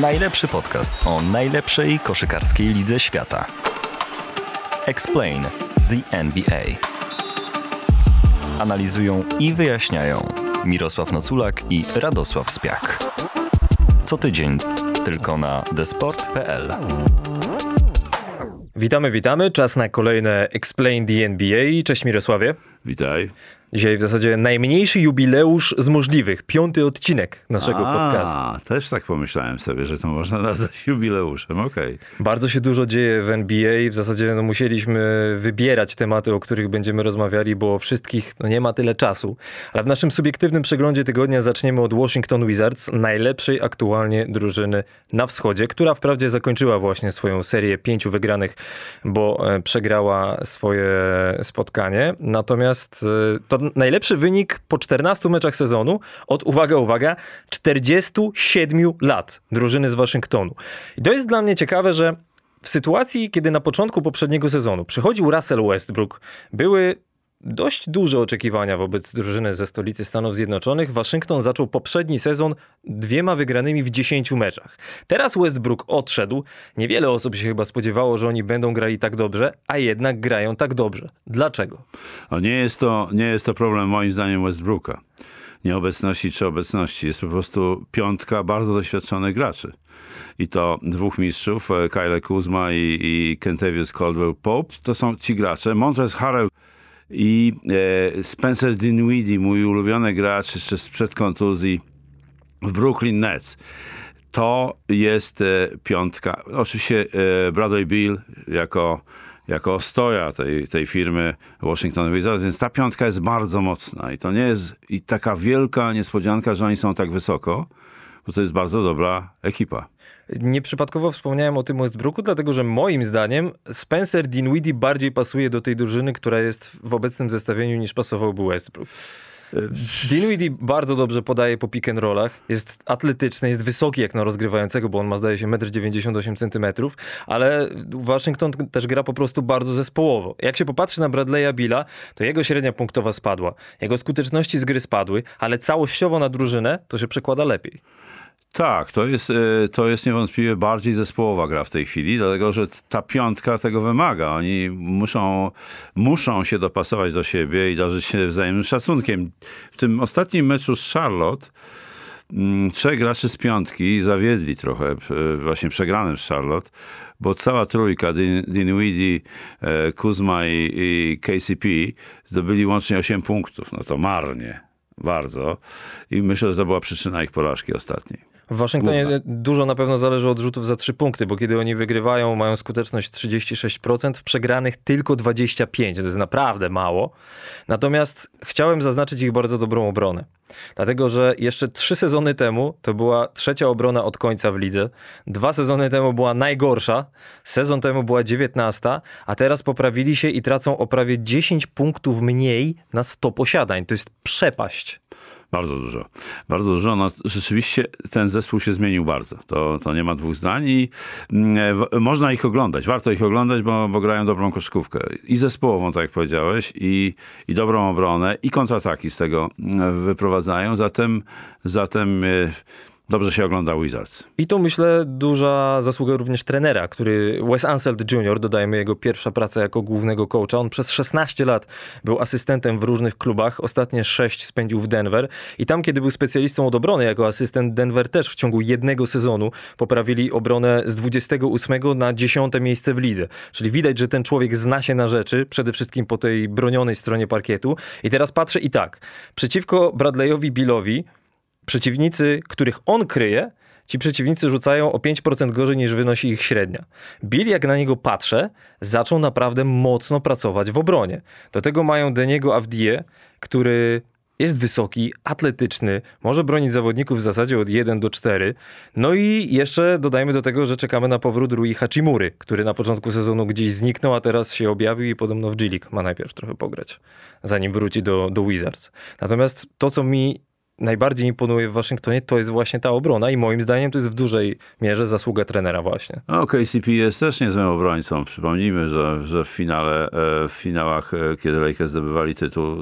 Najlepszy podcast o najlepszej koszykarskiej lidze świata. Explain the NBA. Analizują i wyjaśniają Mirosław Noculak i Radosław Spiak. Co tydzień tylko na desport.pl. Witamy, witamy. Czas na kolejne Explain the NBA. Cześć Mirosławie. Witaj. Dzisiaj w zasadzie najmniejszy jubileusz z możliwych. Piąty odcinek naszego A, podcastu. też tak pomyślałem sobie, że to można nazwać jubileuszem. Okej. Bardzo się dużo dzieje w NBA. W zasadzie no, musieliśmy wybierać tematy, o których będziemy rozmawiali, bo wszystkich no, nie ma tyle czasu. Ale w naszym subiektywnym przeglądzie tygodnia zaczniemy od Washington Wizards, najlepszej aktualnie drużyny na wschodzie, która wprawdzie zakończyła właśnie swoją serię pięciu wygranych, bo e, przegrała swoje spotkanie. Natomiast e, to najlepszy wynik po 14 meczach sezonu od, uwaga, uwaga, 47 lat drużyny z Waszyngtonu. I to jest dla mnie ciekawe, że w sytuacji, kiedy na początku poprzedniego sezonu przychodził Russell Westbrook, były dość duże oczekiwania wobec drużyny ze stolicy Stanów Zjednoczonych. Waszyngton zaczął poprzedni sezon dwiema wygranymi w 10 meczach. Teraz Westbrook odszedł. Niewiele osób się chyba spodziewało, że oni będą grali tak dobrze, a jednak grają tak dobrze. Dlaczego? O, nie, jest to, nie jest to problem moim zdaniem Westbrooka. Nieobecności czy obecności. Jest po prostu piątka bardzo doświadczonych graczy. I to dwóch mistrzów, e, Kyle Kuzma i, i Kentavious Caldwell-Pope. To są ci gracze. Montrezl Harrell i e, Spencer Dinwiddie, mój ulubiony gracz jeszcze sprzed kontuzji w Brooklyn Nets. To jest e, piątka. Oczywiście e, Bradley Bill jako, jako stoja tej, tej firmy Washington Wizards, więc ta piątka jest bardzo mocna i to nie jest i taka wielka niespodzianka, że oni są tak wysoko, bo to jest bardzo dobra ekipa. Nieprzypadkowo wspomniałem o tym Westbrooku, dlatego że moim zdaniem Spencer Dinwiddie bardziej pasuje do tej drużyny, która jest w obecnym zestawieniu niż pasowałby Westbrook. Dinwiddie bardzo dobrze podaje po pick and rollach, jest atletyczny, jest wysoki jak na rozgrywającego, bo on ma zdaje się 1,98 cm, ale Waszyngton też gra po prostu bardzo zespołowo. Jak się popatrzy na Bradley'a Billa, to jego średnia punktowa spadła, jego skuteczności z gry spadły, ale całościowo na drużynę to się przekłada lepiej. Tak, to jest, e, to jest niewątpliwie bardziej zespołowa gra w tej chwili, dlatego że ta piątka tego wymaga. Oni muszą, muszą się dopasować do siebie i darzyć się wzajemnym szacunkiem. W tym ostatnim meczu z Charlotte mm, trzech graczy z piątki zawiedli trochę, e, właśnie przegranym z Charlotte, bo cała trójka, Din- Dinwiddie, e, Kuzma i, i KCP zdobyli łącznie 8 punktów. No to marnie, bardzo. I myślę, że to była przyczyna ich porażki ostatniej. W Waszyngtonie Główna. dużo na pewno zależy od rzutów za trzy punkty, bo kiedy oni wygrywają, mają skuteczność 36%, w przegranych tylko 25%. To jest naprawdę mało. Natomiast chciałem zaznaczyć ich bardzo dobrą obronę. Dlatego, że jeszcze trzy sezony temu to była trzecia obrona od końca w lidze. Dwa sezony temu była najgorsza, sezon temu była 19, a teraz poprawili się i tracą o prawie 10 punktów mniej na 100 posiadań. To jest przepaść. Bardzo dużo. Bardzo dużo. No, rzeczywiście ten zespół się zmienił bardzo. To, to nie ma dwóch zdań i mm, w, można ich oglądać. Warto ich oglądać, bo, bo grają dobrą koszykówkę. I zespołową, tak jak powiedziałeś, i, i dobrą obronę, i kontrataki z tego mm, wyprowadzają. Zatem, zatem e, dobrze się ogląda Wizards. I to myślę duża zasługa również trenera, który Wes Anseld Jr., dodajmy jego pierwsza praca jako głównego coacha. On przez 16 lat był asystentem w różnych klubach, ostatnie 6 spędził w Denver i tam, kiedy był specjalistą od obrony jako asystent, Denver też w ciągu jednego sezonu poprawili obronę z 28 na 10 miejsce w lidze. Czyli widać, że ten człowiek zna się na rzeczy, przede wszystkim po tej bronionej stronie parkietu. I teraz patrzę i tak, przeciwko Bradleyowi Billowi przeciwnicy, których on kryje, ci przeciwnicy rzucają o 5% gorzej niż wynosi ich średnia. Bill, jak na niego patrzę, zaczął naprawdę mocno pracować w obronie. Do tego mają Deniego Avdije, który jest wysoki, atletyczny, może bronić zawodników w zasadzie od 1 do 4. No i jeszcze dodajmy do tego, że czekamy na powrót Rui Hachimury, który na początku sezonu gdzieś zniknął, a teraz się objawił i podobno w G-League ma najpierw trochę pograć, zanim wróci do, do Wizards. Natomiast to, co mi najbardziej imponuje w Waszyngtonie, to jest właśnie ta obrona i moim zdaniem to jest w dużej mierze zasługa trenera właśnie. No, KCP jest też niezłym obrońcą. Przypomnijmy, że, że w finale, e, w finałach, e, kiedy Lakers zdobywali tytuł e,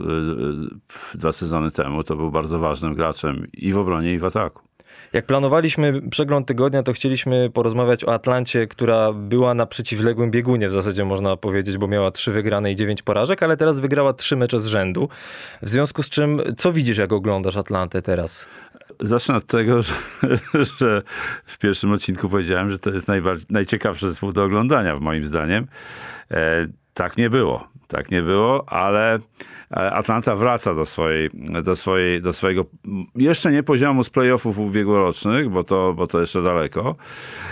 dwa sezony temu, to był bardzo ważnym graczem i w obronie, i w ataku. Jak planowaliśmy przegląd tygodnia, to chcieliśmy porozmawiać o Atlancie, która była na przeciwległym biegunie w zasadzie można powiedzieć, bo miała trzy wygrane i dziewięć porażek, ale teraz wygrała trzy mecze z rzędu. W związku z czym, co widzisz, jak oglądasz Atlantę teraz? Zacznę od tego, że, że, w pierwszym odcinku powiedziałem, że to jest najciekawszy zespół do oglądania, moim zdaniem. E, tak nie było. Tak nie było, ale Atlanta wraca do, swojej, do, swojej, do swojego jeszcze nie poziomu z playoffów ubiegłorocznych, bo to, bo to jeszcze daleko,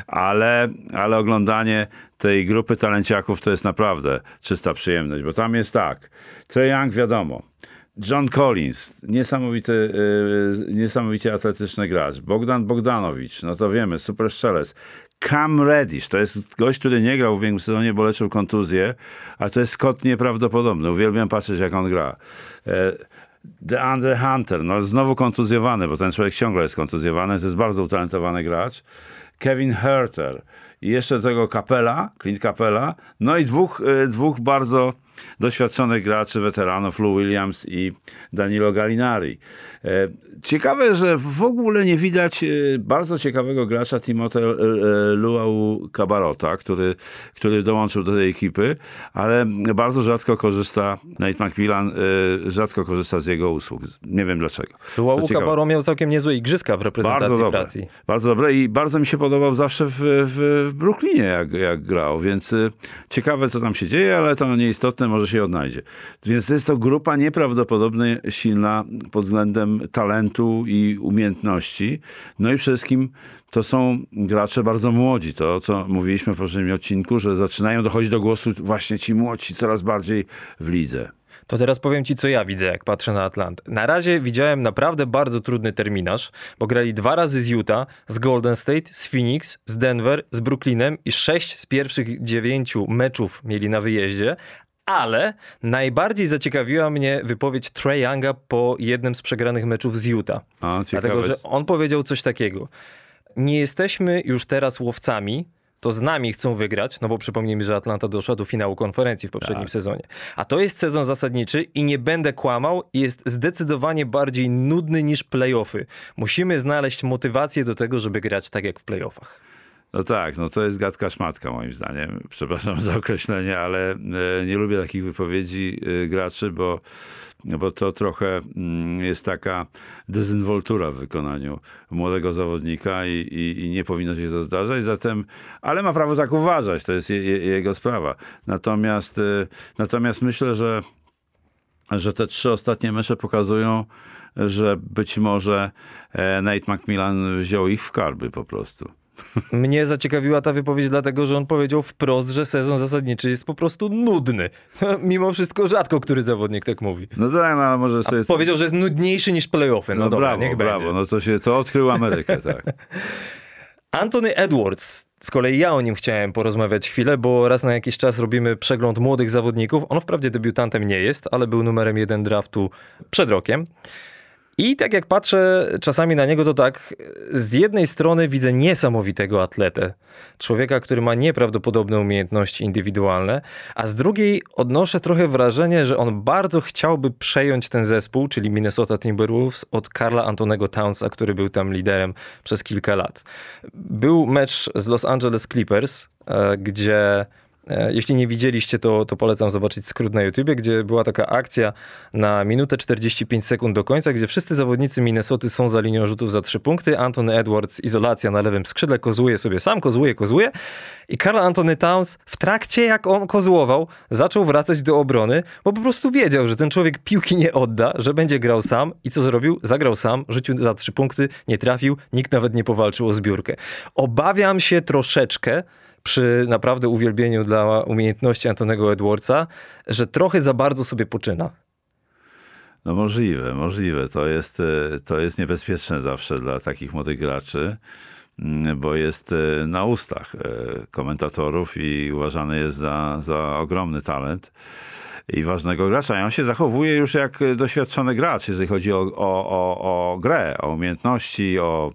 ale, ale oglądanie tej grupy talenciaków to jest naprawdę czysta przyjemność, bo tam jest tak. Trey Young wiadomo, John Collins, niesamowity, yy, niesamowicie atletyczny gracz. Bogdan Bogdanowicz, no to wiemy, super strzelec. Cam Reddish, to jest gość, który nie grał w ubiegłym sezonie, bo leczył kontuzję, ale to jest Scott nieprawdopodobny. Uwielbiam patrzeć, jak on gra. The DeAndre Hunter, no znowu kontuzjowany, bo ten człowiek ciągle jest kontuzjowany, to jest bardzo utalentowany gracz. Kevin Herter i jeszcze tego Kapela, Clint Kapela, no i dwóch, e, dwóch bardzo doświadczonych graczy, weteranów, Lou Williams i Danilo Gallinari. E, ciekawe, że w ogóle nie widać e, bardzo ciekawego gracza Timote e, Luau Cabarota, który, który dołączył do tej ekipy, ale bardzo rzadko korzysta, Nate McMillan rzadko korzysta z jego usług. Nie wiem dlaczego. Luau Cabarro miał całkiem niezłe igrzyska w reprezentacji bardzo dobre, Francji. Bardzo dobre i bardzo mi się podobał zawsze w, w, w Brooklynie, jak, jak grał, więc ciekawe, co tam się dzieje, ale to nieistotne, może się odnajdzie. Więc jest to grupa nieprawdopodobnie silna pod względem talentu i umiejętności. No i przede wszystkim to są gracze bardzo młodzi. To, co mówiliśmy w poprzednim odcinku, że zaczynają dochodzić do głosu właśnie ci młodzi coraz bardziej w lidze. To teraz powiem ci, co ja widzę, jak patrzę na Atlantę. Na razie widziałem naprawdę bardzo trudny terminarz, bo grali dwa razy z Utah, z Golden State, z Phoenix, z Denver, z Brooklynem i sześć z pierwszych dziewięciu meczów mieli na wyjeździe, ale najbardziej zaciekawiła mnie wypowiedź Trey Younga po jednym z przegranych meczów z Utah. A, Dlatego, że on powiedział coś takiego. Nie jesteśmy już teraz łowcami, to z nami chcą wygrać, no bo przypomnijmy, że Atlanta doszła do finału konferencji w poprzednim tak. sezonie. A to jest sezon zasadniczy i nie będę kłamał, jest zdecydowanie bardziej nudny niż playoffy. Musimy znaleźć motywację do tego, żeby grać tak jak w playoffach. No tak, no to jest gadka szmatka moim zdaniem. Przepraszam za określenie, ale e, nie lubię takich wypowiedzi e, graczy, bo, bo to trochę mm, jest taka dezynwoltura w wykonaniu młodego zawodnika i, i, i, nie powinno się to zdarzać. Zatem, ale ma prawo tak uważać, to jest je, je, jego sprawa. Natomiast, e, natomiast myślę, że, że te trzy ostatnie mecze pokazują, że być może Nate McMillan wziął ich w karby po prostu. Mnie zaciekawiła ta wypowiedź, dlatego że on powiedział wprost, że sezon zasadniczy jest po prostu nudny. Mimo wszystko rzadko który zawodnik tak mówi. No tak, no, ale może sobie... A powiedział, że jest nudniejszy niż playoffy. No, no dobra, brawo, niech brawo. będzie. No to się, to odkrył Amerykę, tak. Anthony Edwards. Z kolei ja o nim chciałem porozmawiać chwilę, bo raz na jakiś czas robimy przegląd młodych zawodników. On wprawdzie debiutantem nie jest, ale był numerem jeden draftu przed rokiem. I tak jak patrzę czasami na niego, to tak, z jednej strony widzę niesamowitego atletę, człowieka, który ma nieprawdopodobne umiejętności indywidualne, a z drugiej odnoszę trochę wrażenie, że on bardzo chciałby przejąć ten zespół, czyli Minnesota Timberwolves, od Karla Antonego Townsa, który był tam liderem przez kilka lat. Był mecz z Los Angeles Clippers, e, gdzie jeśli nie widzieliście, to, to polecam zobaczyć skrót na YouTubie, gdzie była taka akcja na minutę 45 sekund do końca, gdzie wszyscy zawodnicy Minnesoty są za linią rzutów za trzy punkty. Anthony Edwards, izolacja na lewym skrzydle, kozłuje sobie sam, kozłuje, kozłuje. I Karl Anthony Towns w trakcie, jak on kozłował, zaczął wracać do obrony, bo po prostu wiedział, że ten człowiek piłki nie odda, że będzie grał sam. I co zrobił? Zagrał sam, rzucił za trzy punkty, nie trafił, nikt nawet nie powalczył o zbiórkę. Obawiam się troszeczkę, przy naprawdę uwielbieniu dla umiejętności Antonego Edwardsa, że trochę za bardzo sobie poczyna. No możliwe, możliwe. To jest, e, to jest niebezpieczne zawsze dla takich młodych graczy, mm, bo jest e, na ustach e, komentatorów i uważany jest za, za ogromny talent i ważnego gracza. I on się zachowuje już jak doświadczony gracz, jeżeli chodzi o, o, o, o grę, o umiejętności, o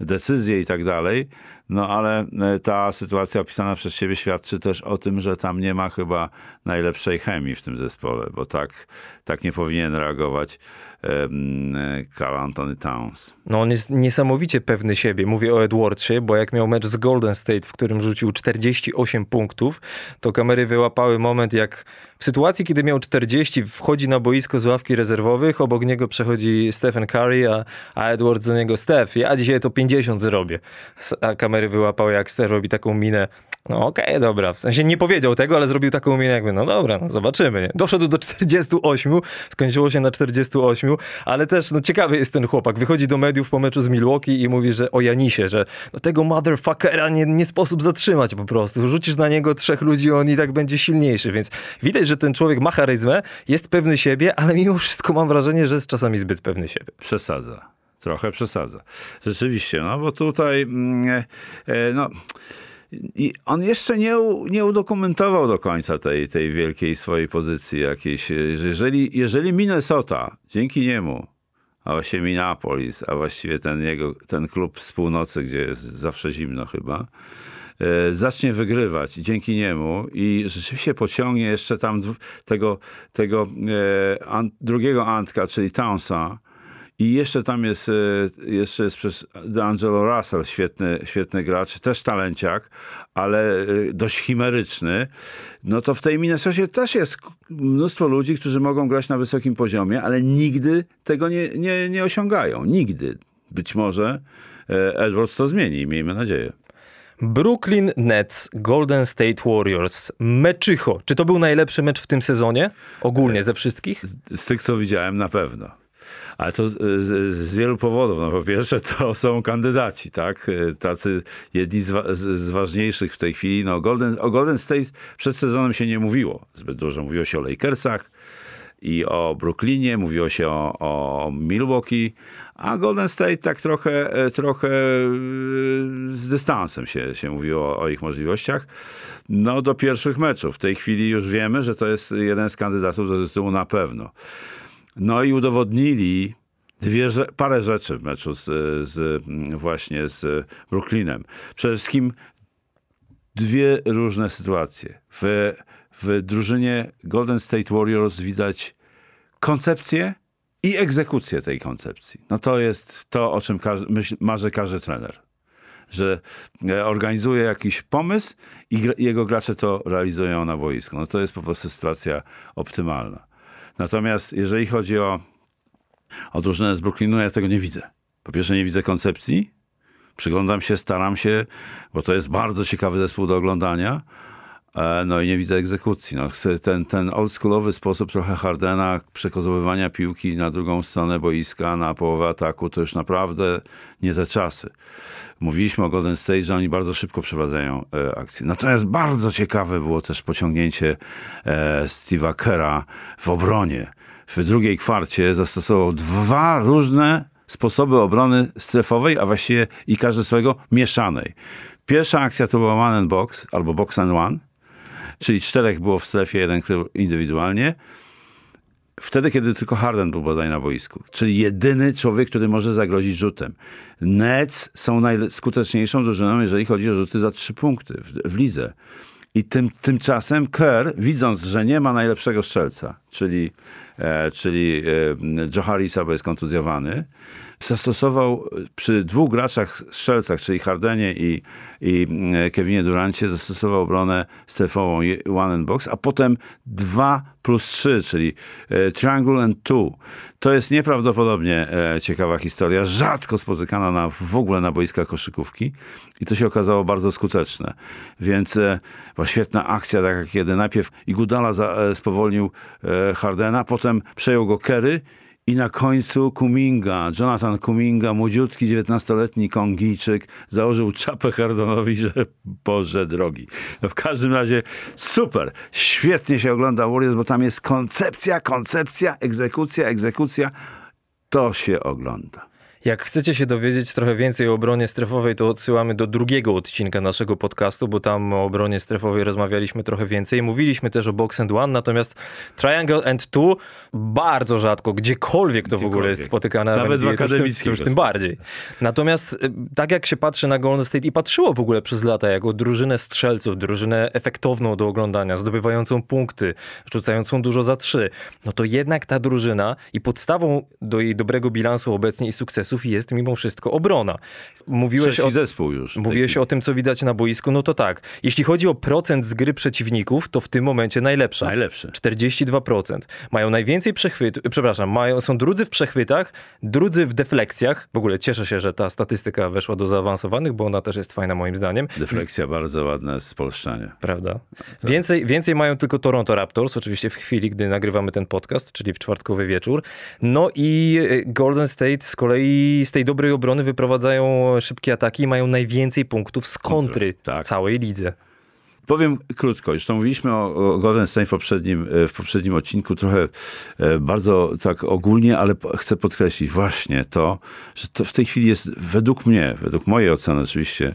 decyzje i tak dalej. No ale e, ta sytuacja opisana przez ciebie świadczy też o tym, że tam nie ma chyba najlepszej chemii w tym zespole, bo tak, tak nie powinien reagować Carl Anthony Towns. No on jest niesamowicie pewny siebie. Mówię o Edwardsie, bo jak miał mecz z Golden State, w którym rzucił 48 punktów, to kamery wyłapały moment, jak w sytuacji, kiedy miał 40, wchodzi na boisko z ławki rezerwowych, obok niego przechodzi Stephen Curry, a, a Edwards do niego, Steph, ja dzisiaj to 50 zrobię. A kamery wyłapały, jak Steph robi taką minę, no okej, okay, dobra. W sensie nie powiedział tego, ale zrobił taką minę jakby, no dobra, no zobaczymy. Nie? Doszedł do 48, skończyło się na 48, ale też no ciekawy jest ten chłopak. Wychodzi do mediów po meczu z Milwaukee i mówi, że o Janisie, że no, tego motherfuckera nie, nie sposób zatrzymać po prostu. Rzucisz na niego trzech ludzi, on i tak będzie silniejszy, więc widać, że ten człowiek ma charyzmę, jest pewny siebie, ale mimo wszystko mam wrażenie, że jest czasami zbyt pewny siebie. Przesadza. Trochę przesadza. Rzeczywiście, no bo tutaj, mm, e, e, no i on jeszcze nie, nie udokumentował do końca tej, tej wielkiej swojej pozycji jakiejś. Jeżeli, jeżeli Minnesota dzięki niemu, a właściwie Minneapolis, a właściwie ten jego, ten klub z północy, gdzie jest zawsze zimno chyba, e, zacznie wygrywać dzięki niemu i rzeczywiście pociągnie jeszcze tam tego, tego e, drugiego Antka, czyli Townsa, i jeszcze tam jest, e, jeszcze jest przez D'Angelo Russell, świetny, świetny gracz, też talenciak, ale e, dość chimeryczny. No to w tej Minnesocie też jest mnóstwo ludzi, którzy mogą grać na wysokim poziomie, ale nigdy tego nie, nie, nie osiągają. Nigdy. Być może e, Edwards to zmieni, miejmy nadzieję. Brooklyn Nets, Golden State Warriors, meczycho. Czy to był najlepszy mecz w tym sezonie? Ogólnie ze wszystkich? Z, z tych, co widziałem, na pewno. Ale to z, z, wielu powodów. No, po pierwsze, to są kandydaci, tak? Tacy jedni z, z, ważniejszych w tej chwili. No, Golden, o Golden State przed sezonem się nie mówiło zbyt dużo. Mówiło się o Lakersach i o Brooklynie, mówiło się o, o Milwaukee, a Golden State tak trochę, trochę z dystansem się, się mówiło o ich możliwościach. No do pierwszych meczów. W tej chwili już wiemy, że to jest jeden z kandydatów do tytułu na pewno. No i udowodnili dwie, parę rzeczy w meczu z, z, właśnie z Brooklynem. Przede wszystkim dwie różne sytuacje. W, w drużynie Golden State Warriors widać koncepcję i egzekucję tej koncepcji. No to jest to, o czym każdy, myśl, marzy każdy trener. Że e, organizuje jakiś pomysł i jego gracze to realizują na boisku. No to jest po prostu sytuacja optymalna. Natomiast jeżeli chodzi o, o z Brooklynu, ja tego nie widzę. Po pierwsze nie widzę koncepcji, przyglądam się, staram się, bo to jest bardzo ciekawy zespół do oglądania. E, no i nie widzę egzekucji. No, ten, ten oldschoolowy sposób trochę Hardena przekozowywania piłki na drugą stronę boiska, na połowę ataku, to już naprawdę nie te czasy. Mówiliśmy o Golden State, że oni bardzo szybko przeprowadzają e, akcje. Natomiast bardzo ciekawe było też pociągnięcie e, Steve'a Kera w obronie. W drugiej kwarcie zastosował dwa różne sposoby obrony strefowej, a właściwie i każdy swojego mieszanej. Pierwsza akcja to była one and box albo box and one, czyli czterech było w strefie, jeden indywidualnie wtedy, kiedy tylko Harden był bodaj na boisku. Czyli jedyny człowiek, który może zagrozić rzutem. Nets są najskuteczniejszą drużyną, jeżeli chodzi o rzuty za trzy punkty w, w lidze. I tym, tymczasem Kerr, widząc, że nie ma najlepszego strzelca, czyli, e, czyli e, Joe bo jest kontuzjowany, zastosował przy dwóch graczach strzelcach, czyli Hardenie i, i e, Kevinie Durancie, zastosował obronę strefową one and box, a potem 2 plus 3, czyli e, triangle and two. To jest nieprawdopodobnie e, ciekawa historia, rzadko spotykana na, w ogóle na boiskach koszykówki i to się okazało bardzo skuteczne. Więc była świetna akcja, taka kiedy najpierw Igudala spowolnił Hardena, potem przejął go Kerry i na końcu Kuminga, Jonathan Kuminga, młodziutki, 19-letni Kongijczyk, założył czapę Hardonowi, że Boże drogi. No w każdym razie super, świetnie się ogląda Warriors, bo tam jest koncepcja, koncepcja, egzekucja, egzekucja. To się ogląda. Jak chcecie się dowiedzieć trochę więcej o obronie strefowej, to odsyłamy do drugiego odcinka naszego podcastu, bo tam o obronie strefowej rozmawialiśmy trochę więcej. Mówiliśmy też o Box and One, natomiast Triangle and Two bardzo rzadko, gdziekolwiek to w ogóle jest spotykane. Nawet w akademickich. Już, już tym bardziej. Natomiast y, tak jak się patrzy na Golden State i patrzyło w ogóle przez lata jako drużynę strzelców, drużynę efektowną do oglądania, zdobywającą punkty, rzucającą dużo za trzy, no to jednak ta drużyna i podstawą do jej dobrego bilansu obecnie i sukcesów jest mimo wszystko obrona. Mówiłeś o, zespół już. Mówiłeś o tym, co widać na boisku, no to tak. Jeśli chodzi o procent z gry przeciwników, to w tym momencie najlepsza. Najlepsze. 42%. Mają najwięcej przechwytów, przepraszam, mają, są drudzy w przechwytach, drudzy w defleksjach. W ogóle cieszę się, że ta statystyka weszła do zaawansowanych, bo ona też jest fajna moim zdaniem. Defleksja bardzo ładne spolszczanie. Prawda. Tak. Więcej, więcej mają tylko Toronto Raptors, oczywiście w chwili, gdy nagrywamy ten podcast, czyli w czwartkowy wieczór. No i e, Golden State z kolei z tej dobrej obrony wyprowadzają szybkie ataki i mają najwięcej punktów z kontry tak. w całej lidze. Powiem krótko, już to mówiliśmy o, Golden State w poprzednim, e, w poprzednim odcinku, trochę e, bardzo tak ogólnie, ale chcę podkreślić właśnie to, że to w tej chwili jest według mnie, według mojej oceny oczywiście,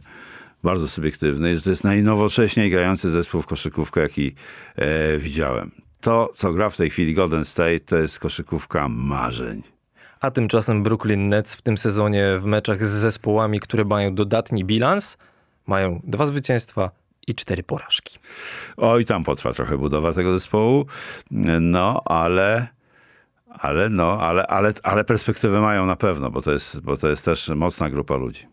bardzo subiektywnej, że to jest najnowocześniej grający zespół w koszykówkę, jaki e, widziałem. To, co gra w tej chwili Golden State, to jest koszykówka marzeń. A tymczasem Brooklyn Nets w tym sezonie w meczach z zespołami, które mają dodatni bilans, mają dwa zwycięstwa, i cztery porażki. Oj, tam potrwa trochę budowa tego zespołu, no ale ale no, ale, ale, ale perspektywę mają na pewno, bo to, jest, bo to jest też mocna grupa ludzi.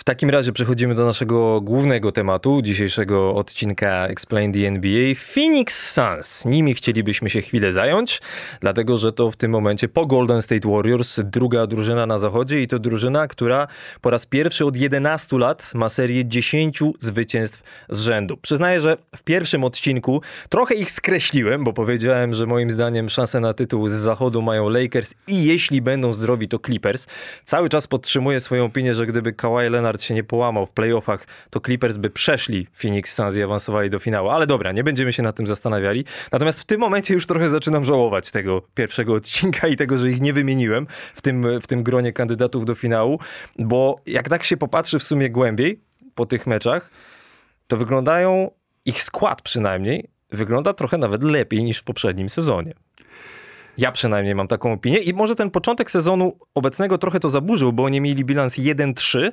W takim razie przechodzimy do naszego głównego tematu dzisiejszego odcinka Explain the NBA. Phoenix Suns. Nimi chcielibyśmy się chwilę zająć, dlatego że to w tym momencie po Golden State Warriors druga drużyna na zachodzie i to drużyna, która po raz pierwszy od 11 lat ma serię 10 zwycięstw z rzędu. Przyznaję, że w pierwszym odcinku trochę ich skreśliłem, bo powiedziałem, że moim zdaniem szanse na tytuł z zachodu mają Lakers i jeśli będą zdrowi to Clippers. Cały czas podtrzymuję swoją opinię, że gdyby Kawhi Leonard Leonard się nie połamał w playoffach, to Clippers by przeszli Phoenix Suns i awansowali do finału. Ale dobra, nie będziemy się nad tym zastanawiali. Natomiast w tym momencie już trochę zaczynam żałować tego pierwszego odcinka i tego, że ich nie wymieniłem w tym, w tym gronie kandydatów do finału, bo jak tak się popatrzy w sumie głębiej po tych meczach, to wyglądają, ich skład przynajmniej, wygląda trochę nawet lepiej niż w poprzednim sezonie. Ja przynajmniej mam taką opinię i może ten początek sezonu obecnego trochę to zaburzył, bo oni mieli bilans 1-3,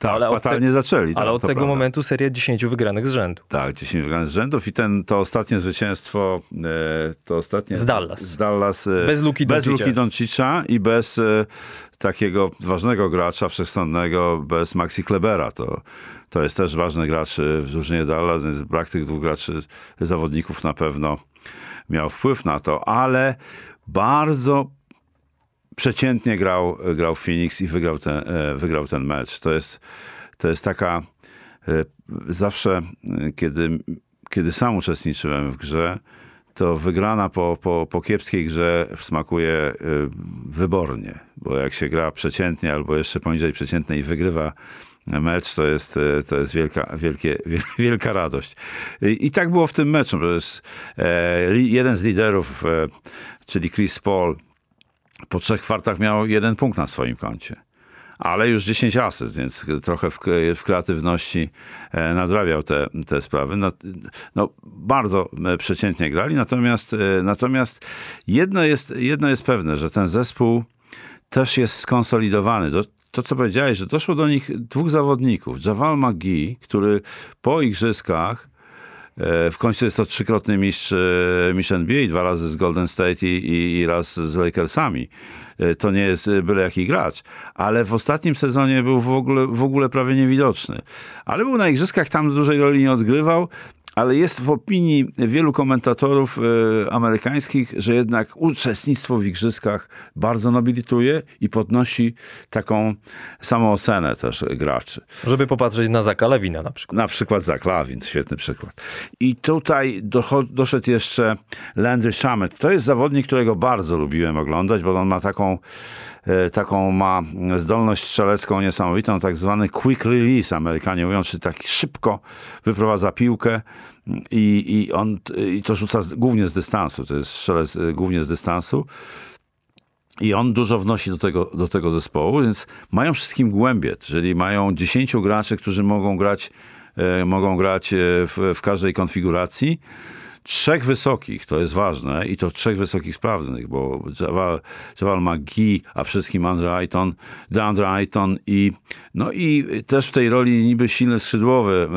tak, ale fatalnie te... zaczęli. Ale tak, od tego prawda. momentu seria 10 wygranych z rzędu. Tak, 10 wygranych z rzędów i ten, to ostatnie zwycięstwo, e, to ostatnie... Z Dallas. Z Dallas. E, bez Luki Bez Luki Doncicza i bez e, takiego ważnego gracza wszechstronnego, bez Maxi Klebera. To, to jest też ważny gracz w drużynie Dallas, więc brak tych dwóch graczy, zawodników na pewno miał wpływ na to, ale bardzo przeciętnie grał, grał Phoenix i wygrał ten, e, wygrał ten mecz. To jest, to jest taka e, zawsze, e, kiedy, kiedy sam uczestniczyłem w grze, to wygrana po, po, po kiepskiej grze smakuje wybornie, bo jak się gra przeciętnie albo jeszcze poniżej przeciętnej i wygrywa mecz, to jest, to jest wielka, wielkie, wielka radość. I tak było w tym meczu. Jeden z liderów, czyli Chris Paul, po trzech kwartach miał jeden punkt na swoim koncie. Ale już 10 asyst, więc trochę w, w kreatywności e, nadrabiał te, te sprawy. No, no, bardzo e, przeciętnie grali, natomiast, e, natomiast jedno, jest, jedno jest pewne, że ten zespół też jest skonsolidowany. To, to, co powiedziałeś, że doszło do nich dwóch zawodników. Javal McGee, który po igrzyskach w końcu jest to trzykrotny mistrz, e, mistrz NBA, dwa razy z Golden State i, i, i raz z Lakersami. E, to nie jest byle jaki gracz, ale w ostatnim sezonie był w ogóle, w ogóle prawie niewidoczny. Ale był na igrzyskach, tam dużej roli nie odgrywał ale jest w opinii wielu komentatorów e, amerykańskich, że jednak uczestnictwo w igrzyskach bardzo nobilituje i podnosi taką samoocenę też graczy. Żeby popatrzeć na Zaka Lawina na przykład. Na przykład Zak Lawin, świetny przykład. I tutaj doszedł jeszcze Landry Shamet. To jest zawodnik, którego bardzo lubiłem oglądać, bo on ma taką e, taką ma zdolność strzelecką niesamowitą, tak zwany quick release, Amerykanie mówią, czyli tak szybko wyprowadza piłkę, i, i on i to rzuca z, głównie z dystansu, to jest strzelec głównie z dystansu. I on dużo wnosi do tego, do tego zespołu, więc mają wszystkim głębie, czyli mają 10 graczy, którzy mogą grać, e, mogą grać e, w, w każdej konfiguracji trzech wysokich, to jest ważne, i to trzech wysokich sprawnych, bo Javal, Javal McGee, a wszystkim Andre Ayton, DeAndre Ayton i, no i też w tej roli niby silny skrzydłowy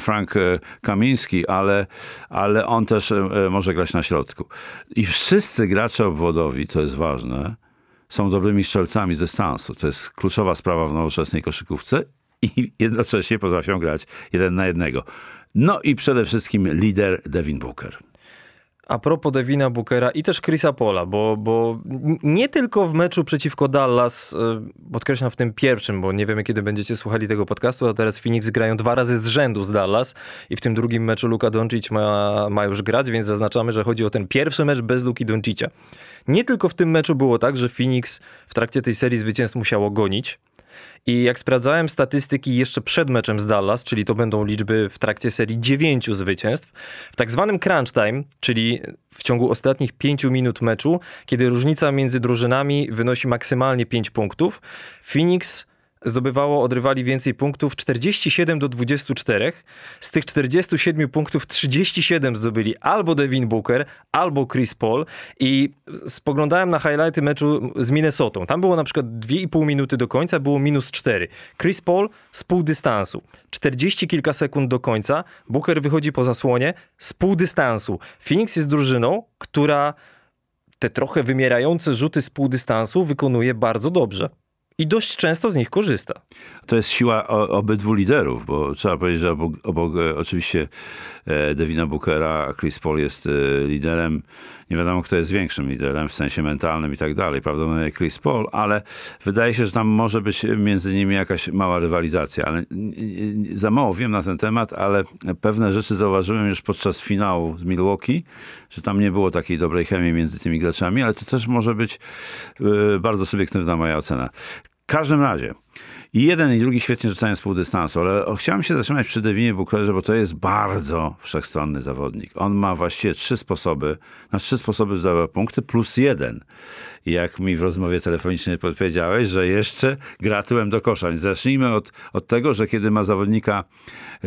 Frank e, Kamiński, ale, ale on też e, może grać na środku. I wszyscy gracze obwodowi, to jest ważne, są dobrymi strzelcami z dystansu. To jest kluczowa sprawa w nowoczesnej koszykówce i jednocześnie potrafią grać jeden na jednego. No i przede wszystkim lider Devin Booker. A propos Devina Bookera i też Chrisa Pola, bo, bo nie tylko w meczu przeciwko Dallas, e, podkreślam w tym pierwszym, bo nie wiemy kiedy będziecie słuchali tego podcastu, a teraz Phoenix grają dwa razy z rzędu z Dallas i w tym drugim meczu Luka Doncic ma, ma już grać, więc zaznaczamy, że chodzi o ten pierwszy mecz bez Luki Doncicia. Nie tylko w tym meczu było tak, że Phoenix w trakcie tej serii zwycięstw musiało gonić, i jak sprawdzałem statystyki jeszcze przed meczem z Dallas, czyli to będą liczby w trakcie serii dziewięciu zwycięstw, w tak zwanym crunch time, czyli w ciągu ostatnich pięciu minut meczu, kiedy różnica między drużynami wynosi maksymalnie 5 punktów, Phoenix zdobywało od rywali więcej punktów 47 do 24. Z tych 47 punktów 37 zdobyli albo Devin Booker, albo Chris Paul i spoglądałem na highlighty meczu z Minnesotą. Tam było na przykład 2,5 minuty do końca, było minus 4. Chris Paul z pół dystansu. 40 kilka sekund do końca, Booker wychodzi po zasłonie z pół dystansu. Phoenix jest drużyną, która te trochę wymierające rzuty z pół dystansu wykonuje bardzo dobrze i dość często z nich korzysta. To jest siła obydwu liderów, bo trzeba powiedzieć, że obok, obok e, oczywiście e, Devina Bookera, Chris Paul jest e, liderem. Nie wiadomo, kto jest większym liderem w sensie mentalnym i tak dalej. Prawdopodobnie Chris Paul, ale wydaje się, że tam może być między nimi jakaś mała rywalizacja. Ale za mało wiem na ten temat, ale pewne rzeczy zauważyłem już podczas finału z Milwaukee, że tam nie było takiej dobrej chemii między tymi graczami, ale to też może być bardzo subiektywna moja ocena. W każdym razie, i jeden i drugi świetnie rzucają z pół dystansu, ale chciałem się zatrzymać przy Devinie Bookerze, bo to jest bardzo wszechstronny zawodnik. On ma właściwie trzy sposoby, na trzy sposoby zdobywa punkty plus jeden. Jak mi w rozmowie telefonicznej podpowiedziałeś, że jeszcze gra tyłem do kosza. Zacznijmy od, od tego, że kiedy ma zawodnika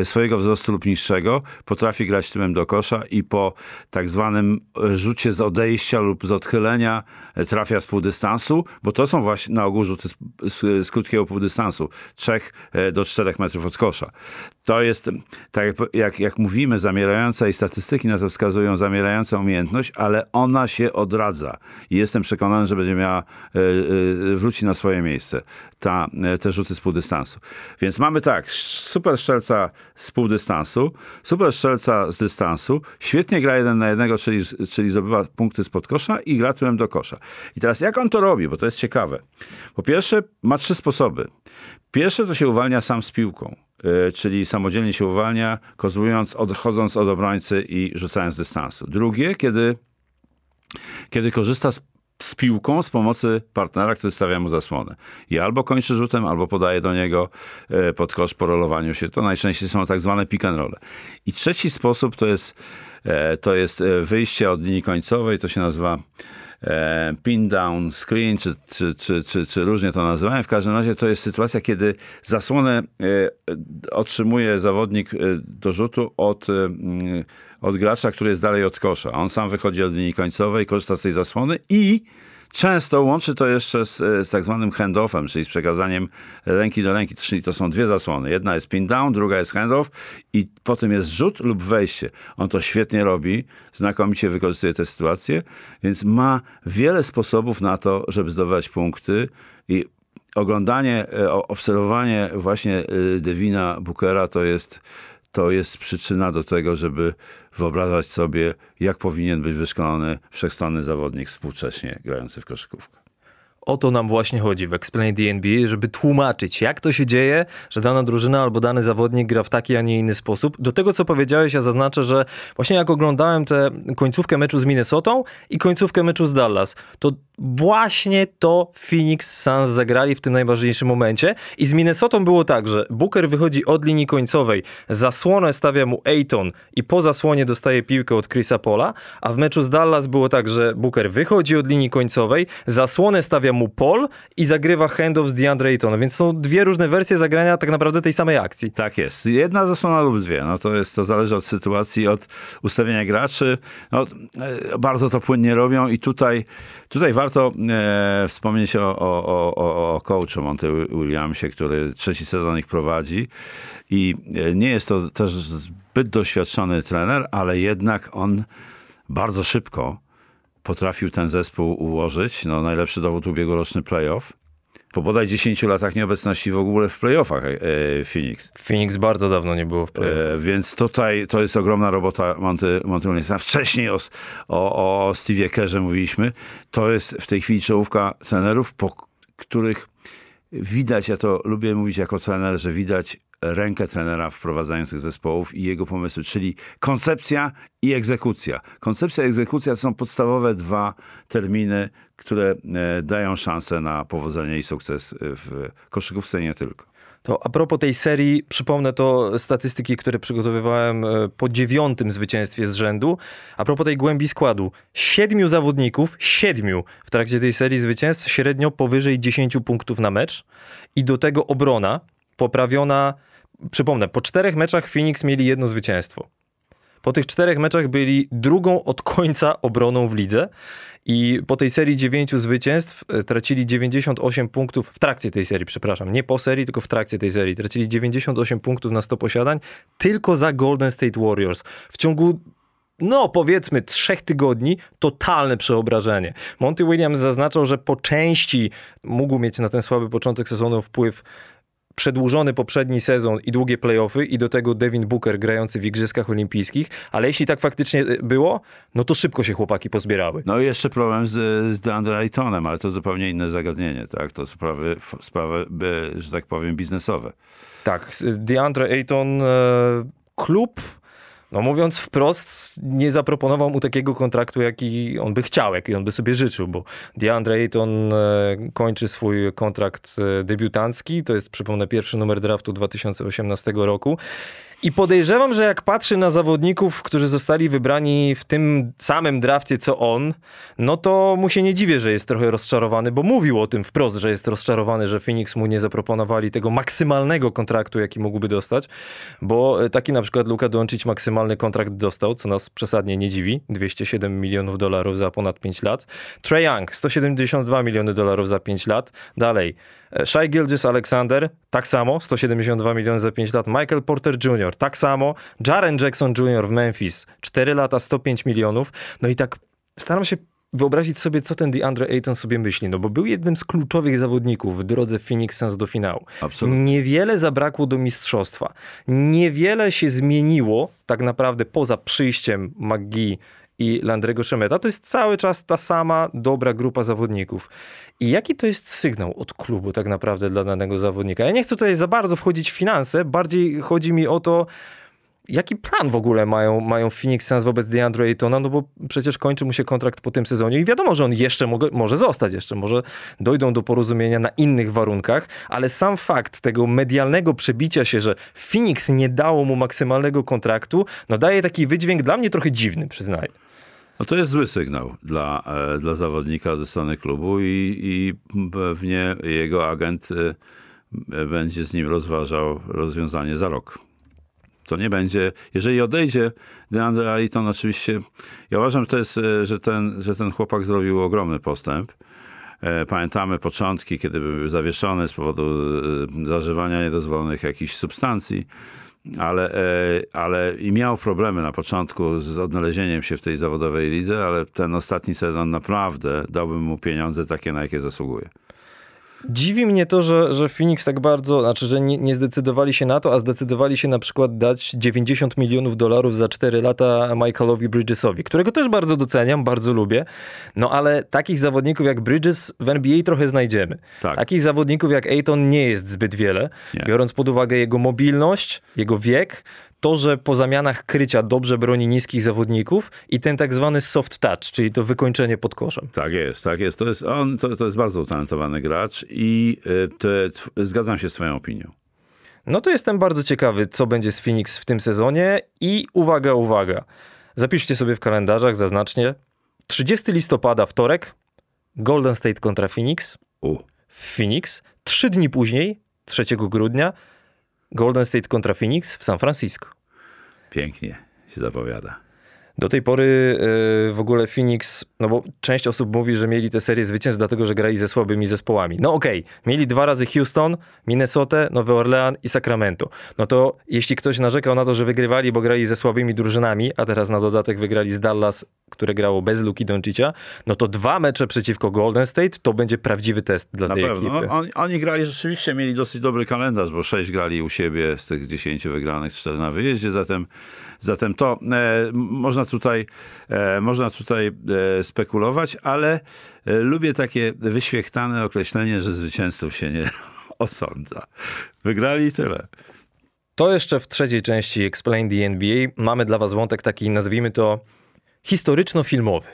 swojego wzrostu lub niższego, potrafi grać tyłem do kosza i po tak zwanym rzucie z odejścia lub z odchylenia trafia z półdystansu, bo to są właśnie na ogół rzuty z, z, z krótkiego półdystansu, 3 e, do 4 metrów od kosza. To jest, tak jak, jak, jak mówimy, zamierająca i statystyki na to wskazują, zamierająca umiejętność, ale ona się odradza. I jestem przekonany, że będzie miała, e, e, wróci na swoje miejsce, ta, te rzuty z półdystansu. Więc mamy tak, super strzelca z półdystansu, super strzelca z dystansu, świetnie gra jeden na jednego, czyli, czyli zdobywa punkty spod kosza i gra tyłem do kosza. I teraz jak on to robi, bo to jest ciekawe. Po pierwsze, ma trzy sposoby. Pierwsze to się uwalnia sam z piłką, czyli samodzielnie się uwalnia, kozłując, odchodząc od obrońcy i rzucając dystansu. Drugie, kiedy, kiedy korzysta z z piłką z pomocy partnera, który stawia mu zasłonę. I albo kończy rzutem, albo podaje do niego e, pod kosz po rolowaniu się. To najczęściej są tak zwane pick and roll. I trzeci sposób to jest, e, to jest wyjście od linii końcowej, to się nazywa E, pin down screen, czy, czy, czy, czy, czy różnie to nazywałem. W każdym razie to jest sytuacja, kiedy zasłonę e, otrzymuje zawodnik e, do rzutu od, od gracza, który jest dalej od kosza. On sam wychodzi od linii końcowej, korzysta z tej zasłony i Często łączy to jeszcze z, z tak zwanym handoffem, czyli z przekazaniem ręki do ręki, czyli to są dwie zasłony. Jedna jest pin down, druga jest handoff i potem jest rzut lub wejście. On to świetnie robi, znakomicie wykorzystuje tę sytuację, więc ma wiele sposobów na to, żeby zdobywać punkty i oglądanie, e, obserwowanie właśnie e, Devina Bookera to jest to jest przyczyna do tego, żeby wyobrażać sobie, jak powinien być wyszkolony wszechstronny zawodnik współcześnie grający w koszykówkę. O to nam właśnie chodzi w Explain the NBA, żeby tłumaczyć, jak to się dzieje, że dana drużyna albo dany zawodnik gra w taki, a nie inny sposób. Do tego, co powiedziałeś, ja zaznaczę, że właśnie jak oglądałem tę końcówkę meczu z Minnesotą i końcówkę meczu z Dallas, to właśnie to Phoenix Suns zagrali w tym najważniejszym momencie. I z Minnesotą było tak, że Booker wychodzi od linii końcowej, zasłonę stawia mu Ayton i po zasłonie dostaje piłkę od Chrisa Pola, a w meczu z Dallas było tak, że Booker wychodzi od linii końcowej, zasłonę stawia mu Paul i zagrywa handoff z DeAndre Aytona, więc są dwie różne wersje zagrania tak naprawdę tej samej akcji. Tak jest. Jedna zasłona lub dwie. No to jest, to zależy od sytuacji, od ustawienia graczy. No, e, bardzo to płynnie robią i tutaj, tutaj warto e, wspomnieć o, o, o, o coachu Monty Williamsie, który trzeci sezon ich prowadzi i e, nie jest to też zbyt doświadczony trener, ale jednak on bardzo szybko potrafił ten zespół ułożyć. No, najlepszy dowód ubiegłoroczny playoff. Po bodaj 10 latach nieobecności w ogóle w playoffach e, Phoenix. Phoenix bardzo dawno nie było w playoffach. E, więc tutaj to jest ogromna robota Monty, Monty Williamsa. Wcześniej o, o, o Stevie Kerrze mówiliśmy. To jest w tej chwili czołówka trenerów, po których widać, ja to lubię mówić jako trener, że widać rękę trenera w wprowadzaniu tych zespołów i jego pomysły, czyli koncepcja i egzekucja. Koncepcja i egzekucja to są podstawowe dwa terminy, które e, dają szansę na powodzenie i sukces w koszykówce nie tylko. To a propos tej serii, przypomnę to statystyki, które przygotowywałem e, po dziewiątym zwycięstwie z rzędu. A propos tej głębi składu. Siedmiu zawodników, siedmiu w trakcie tej serii zwycięstw, średnio powyżej 10 punktów na mecz. I do tego obrona poprawiona przypomnę, po czterech meczach Phoenix mieli jedno zwycięstwo. Po tych czterech meczach byli drugą od końca obroną w lidze i po tej serii dziewięciu zwycięstw e, tracili 98 punktów, w trakcie tej serii, przepraszam, nie po serii, tylko w trakcie tej serii, tracili 98 punktów na 100 posiadań tylko za Golden State Warriors. W ciągu no powiedzmy trzech tygodni, totalne przeobrażenie. Monty Williams zaznaczał, że po części mógł mieć na ten słaby początek sezonu wpływ przedłużony poprzedni sezon i długie playoffy i do tego Devin Booker grający w Igrzyskach Olimpijskich, ale jeśli tak faktycznie e, było, no to szybko się chłopaki pozbierały. No i jeszcze problem z, z DeAndre Aytonem, ale to zupełnie inne zagadnienie, tak? To sprawy, sprawy że tak powiem, biznesowe. Tak, DeAndre Ayton, e, klub no mówiąc wprost, nie zaproponował mu takiego kontraktu, jaki on by chciał, jaki on by sobie życzył, bo DeAndre Ayton e, kończy swój kontrakt e, debiutancki, to jest, przypomnę, pierwszy numer draftu 2018 roku i podejrzewam, że jak patrzy na zawodników, którzy zostali wybrani w tym samym drafcie co on, no to mu się nie dziwię, że jest trochę rozczarowany, bo mówił o tym wprost, że jest rozczarowany, że Phoenix mu nie zaproponowali tego maksymalnego kontraktu, jaki mógłby dostać, bo taki na przykład Luka Doncic maksymalny kontrakt dostał, co nas przesadnie nie dziwi, 207 milionów dolarów za ponad 5 lat. Trey Young 172 miliony dolarów za 5 lat. Dalej, Shai Gilgis Alexander, tak samo, 172 miliony za 5 lat. Michael Porter Jr., tak samo. Jaren Jackson Jr. w Memphis, 4 lata, 105 milionów. No i tak staram się wyobrazić sobie, co ten DeAndre Ayton sobie myśli, no bo był jednym z kluczowych zawodników w drodze Phoenix Suns do finału. Absolutnie. Niewiele zabrakło do mistrzostwa. Niewiele się zmieniło tak naprawdę poza przyjściem McGee i Landrego Szemeta. To jest cały czas ta sama dobra grupa zawodników. I jaki to jest sygnał od klubu tak naprawdę dla danego zawodnika? Ja nie chcę tutaj za bardzo wchodzić w finanse, bardziej chodzi mi o to, jaki plan w ogóle mają, mają Phoenix Suns wobec DeAndre Aytona, no bo przecież kończy mu się kontrakt po tym sezonie i wiadomo, że on jeszcze mo może zostać, jeszcze może dojdą do porozumienia na innych warunkach, ale sam fakt tego medialnego przebicia się, że Phoenix nie dało mu maksymalnego kontraktu, no daje taki wydźwięk dla mnie trochę dziwny, przyznaję. No to jest zły sygnał dla, e, dla zawodnika ze strony klubu i, i pewnie jego agent e, będzie z nim rozważał rozwiązanie za rok. To nie będzie, jeżeli odejdzie DeAndre Ayton, oczywiście, ja uważam, że, to jest, e, że, ten, że ten chłopak zrobił ogromny postęp. Pamiętamy początki, kiedy był zawieszony z powodu zażywania niedozwolonych jakichś substancji ale, e, ale i miał problemy na początku z odnalezieniem się w tej zawodowej lidze, ale ten ostatni sezon naprawdę dałbym mu pieniądze takie, na jakie zasługuje. Dziwi mnie to, że, że Phoenix tak bardzo, znaczy, że nie, nie zdecydowali się na to, a zdecydowali się na przykład dać 90 milionów dolarów za 4 lata Michaelowi Bridgesowi, którego też bardzo doceniam, bardzo lubię. No ale takich zawodników jak Bridges w NBA trochę znajdziemy. Tak. Takich zawodników jak Ayton nie jest zbyt wiele, Nie. biorąc pod uwagę jego mobilność, jego wiek, to, że po zamianach krycia dobrze broni niskich zawodników i ten tak zwany soft touch, czyli to wykończenie pod koszem. Tak jest, tak jest. To jest, on, to, to jest bardzo utalentowany gracz i y, te, zgadzam się z twoją opinią. No to jestem bardzo ciekawy, co będzie z Phoenix w tym sezonie i uwaga, uwaga. Zapiszcie sobie w kalendarzach, zaznacznie. 30 listopada, wtorek, Golden State kontra Phoenix U. Phoenix. Trzy dni później, 3 grudnia, Golden State kontra Phoenix w San Francisco. Pięknie się zapowiada. Do tej pory yy, w ogóle Phoenix, no bo część osób mówi, że mieli tę serię zwycięstw dlatego, że grali ze słabymi zespołami. No okej, mieli dwa razy Houston, Minnesota, Nowy Orlean i Sacramento. No to jeśli ktoś narzekał na to, że wygrywali, bo grali ze słabymi drużynami, a teraz na dodatek wygrali z Dallas, które grało bez Luki Doncic'a, no to dwa mecze przeciwko Golden State to będzie prawdziwy test dla Na tej pewno. ekipy. On, oni grali rzeczywiście, mieli dosyć dobry kalendarz, bo sześć grali u siebie z tych 10 wygranych, cztery na wyjeździe, zatem, zatem to e, można tutaj, e, można tutaj e, spekulować, ale lubię takie wyświechtane określenie, że zwycięzców się nie osądza. Wygrali tyle. To jeszcze w trzeciej części Explain the NBA mamy dla was wątek taki, nazwijmy to historyczno-filmowy.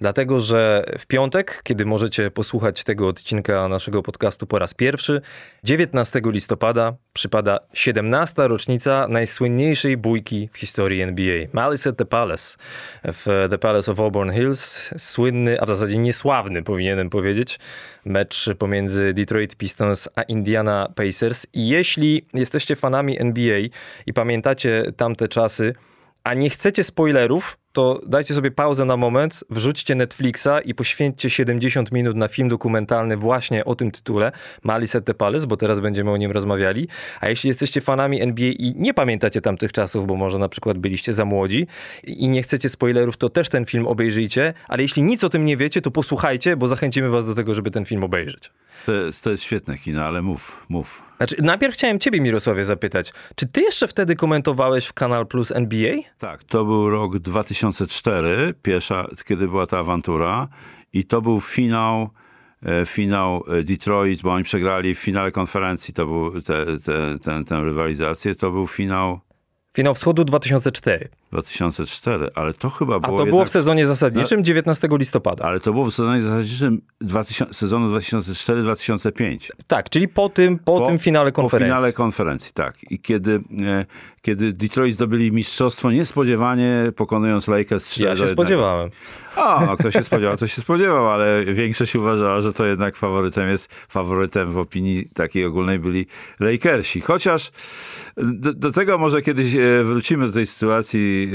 Dlatego, że w piątek, kiedy możecie posłuchać tego odcinka naszego podcastu po raz pierwszy, 19 listopada przypada 17. rocznica najsłynniejszej bójki w historii NBA. Malice at the Palace w The Palace of Auburn Hills. Słynny, a w zasadzie niesławny powinienem powiedzieć, mecz pomiędzy Detroit Pistons a Indiana Pacers. I jeśli jesteście fanami NBA i pamiętacie tamte czasy, a nie chcecie spoilerów, to dajcie sobie pauzę na moment, wrzućcie Netflixa i poświęćcie 70 minut na film dokumentalny właśnie o tym tytule, Malice the Palace, bo teraz będziemy o nim rozmawiali. A jeśli jesteście fanami NBA i nie pamiętacie tamtych czasów, bo może na przykład byliście za młodzi i nie chcecie spoilerów, to też ten film obejrzyjcie, ale jeśli nic o tym nie wiecie, to posłuchajcie, bo zachęcimy was do tego, żeby ten film obejrzeć. To jest, to jest świetne kino, ale mów, mów. Znaczy, najpierw chciałem ciebie, Mirosławie, zapytać, czy ty jeszcze wtedy komentowałeś w Kanal Plus NBA? Tak, to był rok 2004, pierwsza, kiedy była ta awantura. I to był finał, e, finał e, Detroit, bo oni przegrali w finale konferencji, to był te, te, ten, tę rywalizację, to był finał Finał Wschodu 2004. 2004, ale to chyba A było to było jednak, w sezonie zasadniczym 19 listopada. ale to było w sezonie zasadniczym 2000, sezonu 2004-2005. Tak, czyli po tym, po, tym finale konferencji. Po finale konferencji, tak. I kiedy, e, kiedy Detroit zdobyli mistrzostwo niespodziewanie, pokonując Lakers 3 Ja się spodziewałem. A, no kto się spodziewał, to się spodziewał, ale większość uważała, że to jednak faworytem jest, faworytem w opinii takiej ogólnej byli Lakersi. Chociaż do, do tego może kiedyś e, wrócimy do tej sytuacji.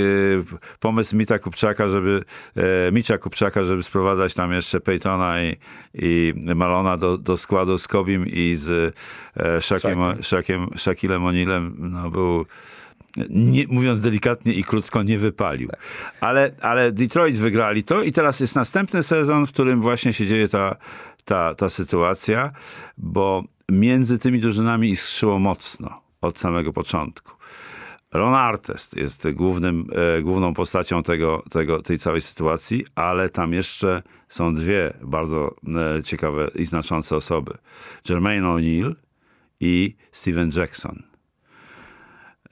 e, Pomysł Mita Kupczaka, żeby, e, Micza Kupczaka, żeby sprowadzać tam jeszcze Peytona i, i Malona do, do składu z Kobim i z Shaquem. Shaquem, Shaquillem O'Nealem, no był nie, mówiąc delikatnie i krótko, nie wypalił. Ale, ale Detroit wygrali to i teraz jest następny sezon, w którym właśnie się dzieje ta, ta, ta sytuacja, bo między tymi drużynami iskrzyło mocno od samego początku. Ron Artest jest głównym, e, główną postacią tego, tego, tej całej sytuacji, ale tam jeszcze są dwie bardzo e, ciekawe i znaczące osoby. Jermaine O'Neal i Steven Jackson.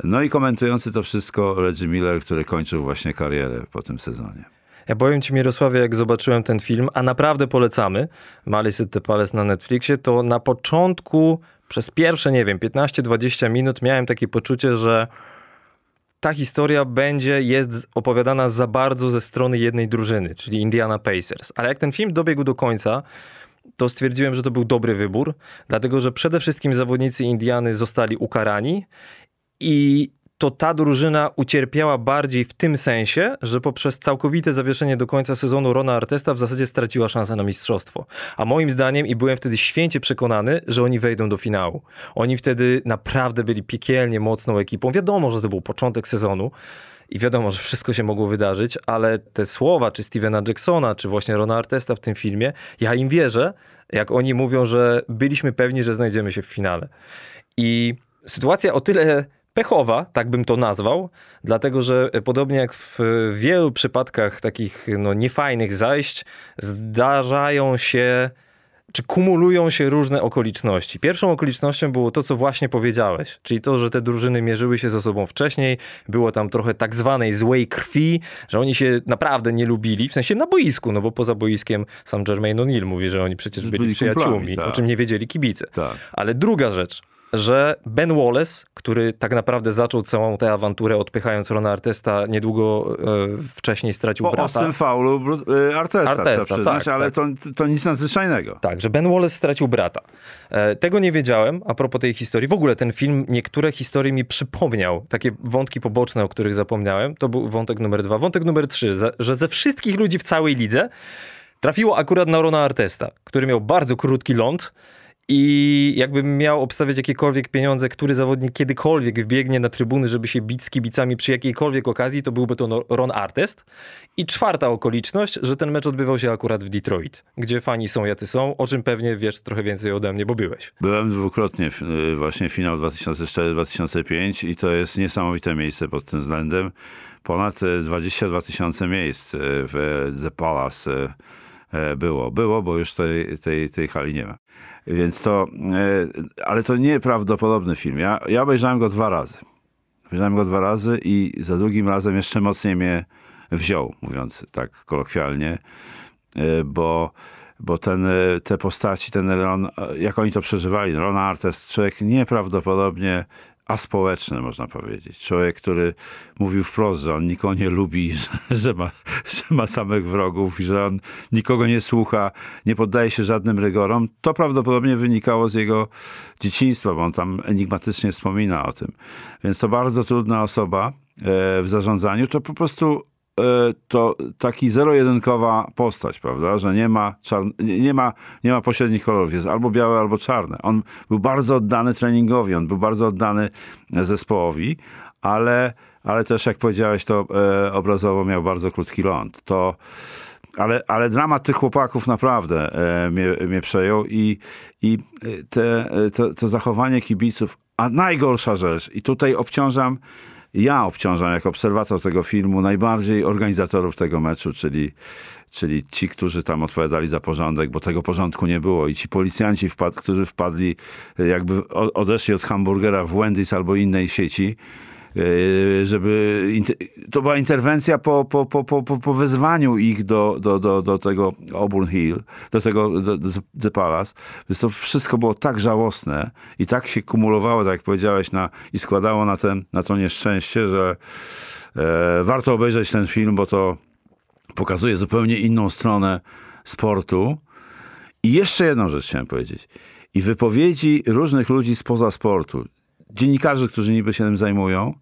No i komentujący to wszystko Reggie Miller, który kończył właśnie karierę po tym sezonie. Ja powiem ci, Mirosławie, jak zobaczyłem ten film, a naprawdę polecamy, Malice the Palace na Netflixie, to na początku, przez pierwsze, nie wiem, 15-20 minut miałem takie poczucie, że ta historia będzie, jest opowiadana za bardzo ze strony jednej drużyny, czyli Indiana Pacers. Ale jak ten film dobiegł do końca, to stwierdziłem, że to był dobry wybór, dlatego że przede wszystkim zawodnicy Indiany zostali ukarani i to ta drużyna ucierpiała bardziej w tym sensie, że poprzez całkowite zawieszenie do końca sezonu Rona Artesta w zasadzie straciła szansę na mistrzostwo. A moim zdaniem, i byłem wtedy święcie przekonany, że oni wejdą do finału. Oni wtedy naprawdę byli piekielnie mocną ekipą. Wiadomo, że to był początek sezonu. i wiadomo, że wszystko się mogło wydarzyć, ale te słowa, czy Stevena Jacksona, czy właśnie Rona Artesta w tym filmie, ja im wierzę, jak oni mówią, że byliśmy pewni, że znajdziemy się w finale. I sytuacja o tyle pechowa, tak bym to nazwał, dlatego że podobnie jak w wielu przypadkach takich no, niefajnych zajść, zdarzają się czy kumulują się różne okoliczności. Pierwszą okolicznością było to, co właśnie powiedziałeś, czyli to, że te drużyny mierzyły się ze sobą wcześniej, było tam trochę tak zwanej złej krwi, że oni się naprawdę nie lubili, w sensie na boisku, no bo poza boiskiem sam Jermaine O'Neal mówi, że oni przecież byli, Byli przyjaciółmi, tak. o czym nie wiedzieli kibice. Tak. Ale druga rzecz, że Ben Wallace, który tak naprawdę zaczął całą tę awanturę odpychając Rona Artesta, niedługo e, wcześniej stracił Po brata. ostrym faulu y, Artesta, Artesta, trzeba przyznać, tak, ale tak. To, to nic nadzwyczajnego. Tak, że Ben Wallace stracił brata. E, tego nie wiedziałem a propos tej historii. W ogóle ten film niektóre historie mi przypomniał. Takie wątki poboczne, o których zapomniałem. To był wątek numer dwa. Wątek numer trzy, że ze wszystkich ludzi w całej lidze trafiło akurat na Rona Artesta, który miał bardzo krótki ląd. I jakbym miał obstawiać jakiekolwiek pieniądze, który zawodnik kiedykolwiek wbiegnie na trybuny, żeby się bić z kibicami przy jakiejkolwiek okazji, to byłby to no- Ron Artest. I czwarta okoliczność, że ten mecz odbywał się akurat w Detroit, gdzie fani są jacy są, o czym pewnie wiesz trochę więcej ode mnie, bo byłeś. Byłem dwukrotnie, y, właśnie finał 2004-2005 i to jest niesamowite miejsce pod tym względem. Ponad y, 22 tysiące miejsc y, w The Palace y, y, było. Było, bo już tej, tej, tej hali nie ma. Więc to, y, ale to nieprawdopodobny film. Ja, ja obejrzałem go dwa razy. Obejrzałem go dwa razy i za drugim razem jeszcze mocniej mnie wziął, mówiąc tak kolokwialnie, y, bo, bo ten, y, te postaci, ten Ron, jak oni to przeżywali, Ron Artest, człowiek nieprawdopodobnie aspołeczny, można powiedzieć. Człowiek, który mówił wprost, że on nikogo nie lubi, że, że, ma, że ma samych wrogów że on nikogo nie słucha, nie poddaje się żadnym rygorom. To prawdopodobnie wynikało z jego dzieciństwa, bo on tam enigmatycznie wspomina o tym. Więc to bardzo trudna osoba e, w zarządzaniu. To po prostu to taki zero-jedynkowa postać, prawda, że nie ma, nie, ma, nie ma pośrednich kolorów, jest albo białe, albo czarne. On był bardzo oddany treningowi, on był bardzo oddany zespołowi, ale, ale też, jak powiedziałeś, to e, obrazowo miał bardzo krótki ląd. To, ale, ale dramat tych chłopaków naprawdę e, mnie, mnie przejął i, i te, e, to, to zachowanie kibiców, a najgorsza rzecz, i tutaj obciążam ja obciążam jako obserwator tego filmu najbardziej organizatorów tego meczu, czyli, czyli ci, którzy tam odpowiadali za porządek, bo tego porządku nie było. I ci policjanci, wpad, którzy wpadli, jakby odeszli od hamburgera w Wendy's albo innej sieci, żeby. int- To była interwencja po, po, po, po, po- po wezwaniu ich do, do, do, do tego Auburn Hill, do tego do, do The Palace. Więc to wszystko było tak żałosne i tak się kumulowało, tak jak powiedziałeś, na, i składało na, ten, na to nieszczęście, że e, warto obejrzeć ten film, bo to pokazuje zupełnie inną stronę sportu. I jeszcze jedną rzecz chciałem powiedzieć. I wypowiedzi różnych ludzi spoza sportu, dziennikarzy, którzy niby się tym zajmują,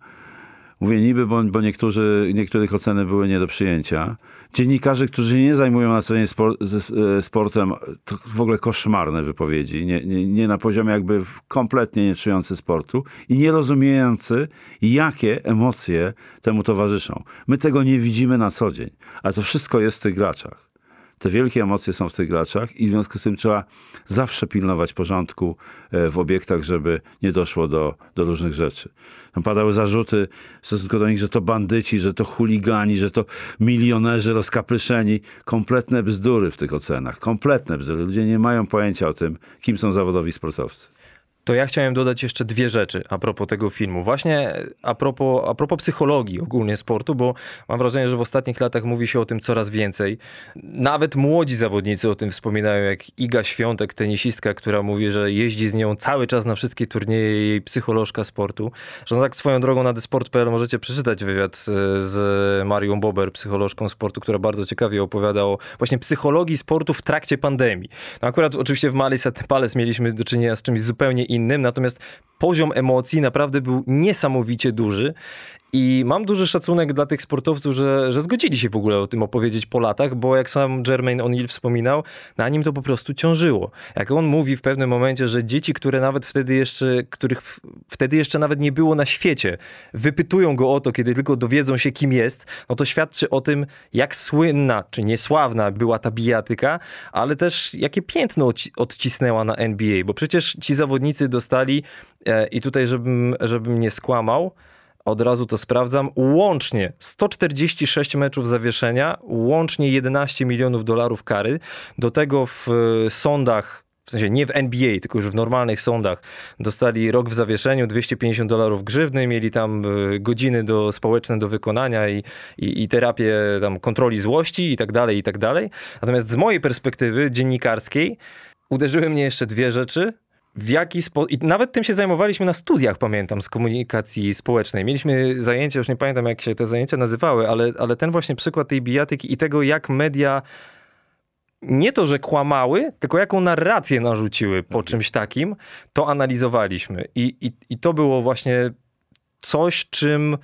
mówię niby, bo, bo niektórzy, niektórych oceny były nie do przyjęcia, dziennikarzy, którzy nie zajmują na co dzień spor, e, sportem, to w ogóle koszmarne wypowiedzi, nie, nie, nie na poziomie jakby kompletnie nie czujący sportu i nie rozumiejący, jakie emocje temu towarzyszą. My tego nie widzimy na co dzień, ale to wszystko jest w tych graczach. Te wielkie emocje są w tych graczach i w związku z tym trzeba zawsze pilnować porządku e, w obiektach, żeby nie doszło do, do różnych rzeczy. Tam padały zarzuty w stosunku do nich, że to bandyci, że to chuligani, że to milionerzy rozkapryszeni. Kompletne bzdury w tych ocenach. Kompletne bzdury. Ludzie nie mają pojęcia o tym, kim są zawodowi sportowcy. To ja chciałem dodać jeszcze dwie rzeczy a propos tego filmu. Właśnie a propos, a propos psychologii ogólnie sportu, bo mam wrażenie, że w ostatnich latach mówi się o tym coraz więcej. Nawet młodzi zawodnicy o tym wspominają, jak Iga Świątek, tenisistka, która mówi, że jeździ z nią cały czas na wszystkie turnieje, jej psycholożka sportu. Że tak swoją drogą na dysport.pl możecie przeczytać wywiad e, z Marią Bober, psycholożką sportu, która bardzo ciekawie opowiada o właśnie psychologii sportu w trakcie pandemii. No akurat oczywiście w Malice Palace mieliśmy do czynienia z czymś zupełnie innym, natomiast poziom emocji naprawdę był niesamowicie duży I mam duży szacunek dla tych sportowców, że, że zgodzili się w ogóle o tym opowiedzieć po latach, bo jak sam Jermaine O'Neal wspominał, na nim to po prostu ciążyło. Jak on mówi w pewnym momencie, że dzieci, które nawet wtedy jeszcze, których wtedy jeszcze nawet nie było na świecie, wypytują go o to, kiedy tylko dowiedzą się, kim jest, no to świadczy o tym, jak słynna czy niesławna była ta bijatyka, ale też jakie piętno odcisnęła na NBA, bo przecież ci zawodnicy dostali, e, i tutaj żebym, żebym nie skłamał, od razu to sprawdzam, łącznie 146 meczów zawieszenia, łącznie 11 milionów dolarów kary. Do tego w e, sądach w sensie nie w NBA, tylko już w normalnych sądach, dostali rok w zawieszeniu, 250 dolarów grzywny, mieli tam e, godziny do, społeczne do wykonania i, i, i terapię tam kontroli złości i tak dalej, i tak dalej. Natomiast z mojej perspektywy dziennikarskiej uderzyły mnie jeszcze dwie rzeczy w jaki sposób, i nawet tym się zajmowaliśmy na studiach, pamiętam, z komunikacji społecznej. Mieliśmy zajęcia, już nie pamiętam jak się te zajęcia nazywały, ale, ale ten właśnie przykład tej bijatyki i tego, jak media nie to, że kłamały, tylko jaką narrację narzuciły po czymś takim, to analizowaliśmy. I, i, i to było właśnie coś, czym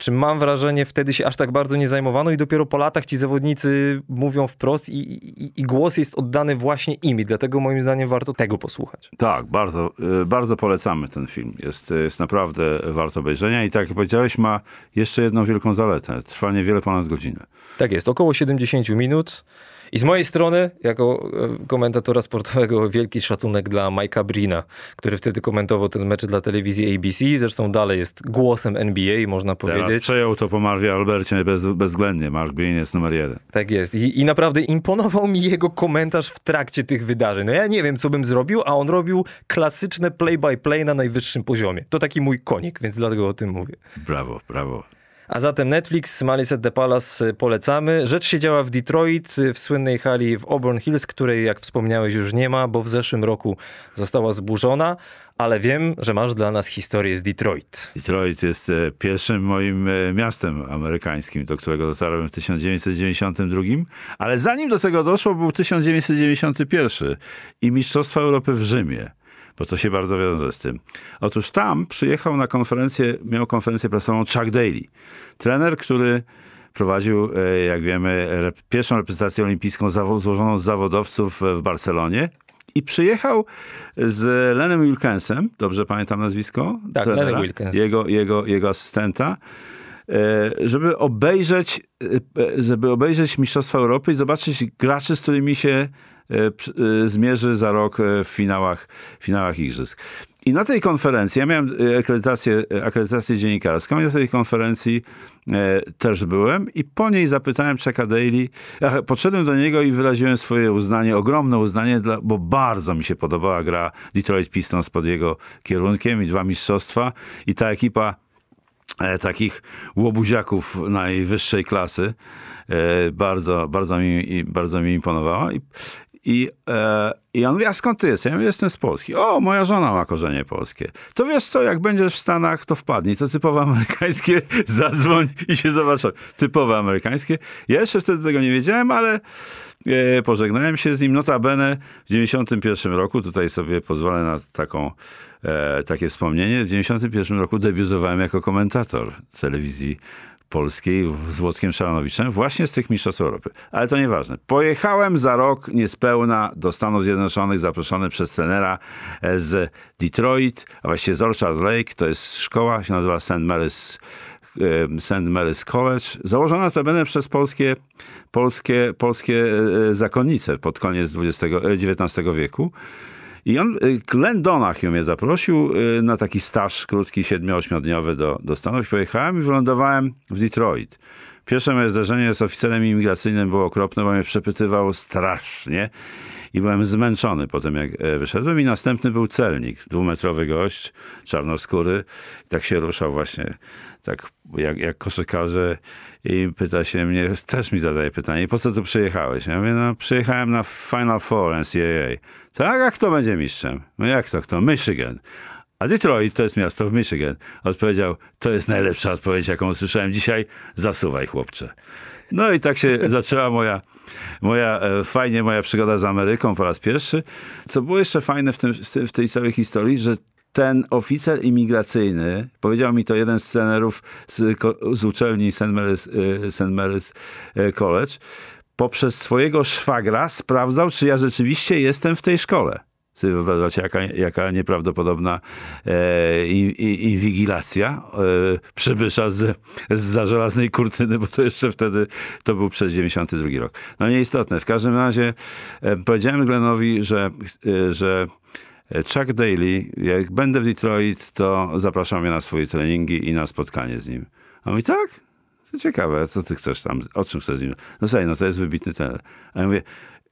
czym mam wrażenie wtedy się aż tak bardzo nie zajmowano i dopiero po latach ci zawodnicy mówią wprost i, i, i głos jest oddany właśnie im i dlatego moim zdaniem warto tego posłuchać. Tak, bardzo, y, bardzo polecamy ten film. Jest, jest naprawdę warto obejrzenia i tak jak powiedziałeś ma jeszcze jedną wielką zaletę. Trwa niewiele ponad godzinę. Tak jest, około 70 minut. I z mojej strony, jako e, komentatora sportowego, wielki szacunek dla Mike'a Brina, który wtedy komentował ten mecz dla telewizji ABC. Zresztą dalej jest głosem NBA, można powiedzieć. Teraz przejął to po Marwie Albercie bez, bezwzględnie. Mark Brin jest numer jeden. Tak jest. I, I naprawdę imponował mi jego komentarz w trakcie tych wydarzeń. No ja nie wiem, co bym zrobił, a on robił klasyczne play-by-play -play na najwyższym poziomie. To taki mój konik, więc dlatego o tym mówię. Brawo, brawo. A zatem Netflix, Malice at the Palace y, polecamy. Rzecz się działa w Detroit, y, w słynnej hali w Auburn Hills, której jak wspomniałeś już nie ma, bo w zeszłym roku została zburzona, ale wiem, że masz dla nas historię z Detroit. Detroit jest e, pierwszym moim e, miastem amerykańskim, do którego dotarłem w 1992, ale zanim do tego doszło był 1991 i Mistrzostwa Europy w Rzymie bo to się bardzo wiąże z tym. Otóż tam przyjechał na konferencję, miał konferencję prasową Chuck Daly. Trener, który prowadził, e, jak wiemy, pierwszą reprezentację olimpijską złożoną z zawodowców w Barcelonie i przyjechał z Lenem Wilkensem, dobrze pamiętam nazwisko? Tak, Len Wilkens. Jego, jego, jego asystenta e, żeby obejrzeć, e, żeby obejrzeć Mistrzostwa Europy i zobaczyć graczy, z którymi się E, e, zmierzy za rok e, w finałach, finałach igrzysk. I na tej konferencji, ja miałem akredytację, akredytację dziennikarską, i na tej konferencji e, też byłem i po niej zapytałem Chucka Daly, ja podszedłem do niego i wyraziłem swoje uznanie, ogromne uznanie, dla, bo bardzo mi się podobała gra Detroit Pistons pod jego kierunkiem i dwa mistrzostwa i ta ekipa e, takich łobuziaków najwyższej klasy e, bardzo, bardzo, mi, bardzo mi imponowała. I, i, e, I on mówi, a skąd ty jesteś? Ja mówię, jestem z Polski. O, moja żona ma korzenie polskie. To wiesz co, jak będziesz w Stanach, to wpadnij. To typowe amerykańskie, zadzwoń i się zobacz. Typowe amerykańskie. Ja jeszcze wtedy tego nie wiedziałem, ale e, pożegnałem się z nim. Notabene w 91 roku, tutaj sobie pozwolę na taką, e, takie wspomnienie, w 91 roku debiutowałem jako komentator telewizji polskiej z Włodkiem Szalanowiczem właśnie z tych Mistrzostw Europy. Ale to nieważne. Pojechałem za rok niespełna do Stanów Zjednoczonych zaproszony przez trenera e, z Detroit, a właściwie z Orchard Lake. To jest szkoła, się nazywa St. Mary's e, St. Mary's College, założona to będę przez polskie, polskie, polskie e, zakonnice pod koniec XX, XIX wieku. I on, y, Glenn Donahue mnie zaprosił y, na taki staż krótki, 7-8-dniowy do, do Stanów. Pojechałem i wylądowałem w Detroit. Pierwsze moje zdarzenie z oficerem imigracyjnym było okropne, bo mnie przepytywał strasznie i byłem zmęczony po tym, jak e, wyszedłem. I następny był celnik, dwumetrowy gość, czarnoskóry. Tak się ruszał właśnie, tak jak, jak koszykarze i pyta się mnie, też mi zadaje pytanie, po co tu przyjechałeś? Ja mówię, no przyjechałem na Final Four NCAA. Tak, a kto będzie mistrzem? No jak to, kto? Michigan. A Detroit to jest miasto w Michigan. Odpowiedział, to jest najlepsza odpowiedź, jaką usłyszałem dzisiaj. Zasuwaj, chłopcze. No i tak się zaczęła moja, moja, e, fajnie moja przygoda z Ameryką po raz pierwszy. Co było jeszcze fajne w, tym, w tej całej historii, że ten oficer imigracyjny, powiedział mi to jeden z trenerów z, z uczelni St. Mary's, y, St. Mary's y, College, poprzez swojego szwagra sprawdzał, czy ja rzeczywiście jestem w tej szkole. Sobie jaka, jaka nieprawdopodobna e, inwigilacja e, przybysza z, z żelaznej kurtyny, bo to jeszcze wtedy, to był przez 92 rok. No nieistotne. W każdym razie e, powiedziałem Glenowi, że, e, że Chuck Daly, jak będę w Detroit, to zapraszam mnie na swoje treningi i na spotkanie z nim. A mówi, tak? To ciekawe, co ty chcesz tam, o czym chcesz z nim? No słuchaj, no to jest wybitny trener. A ja mówię,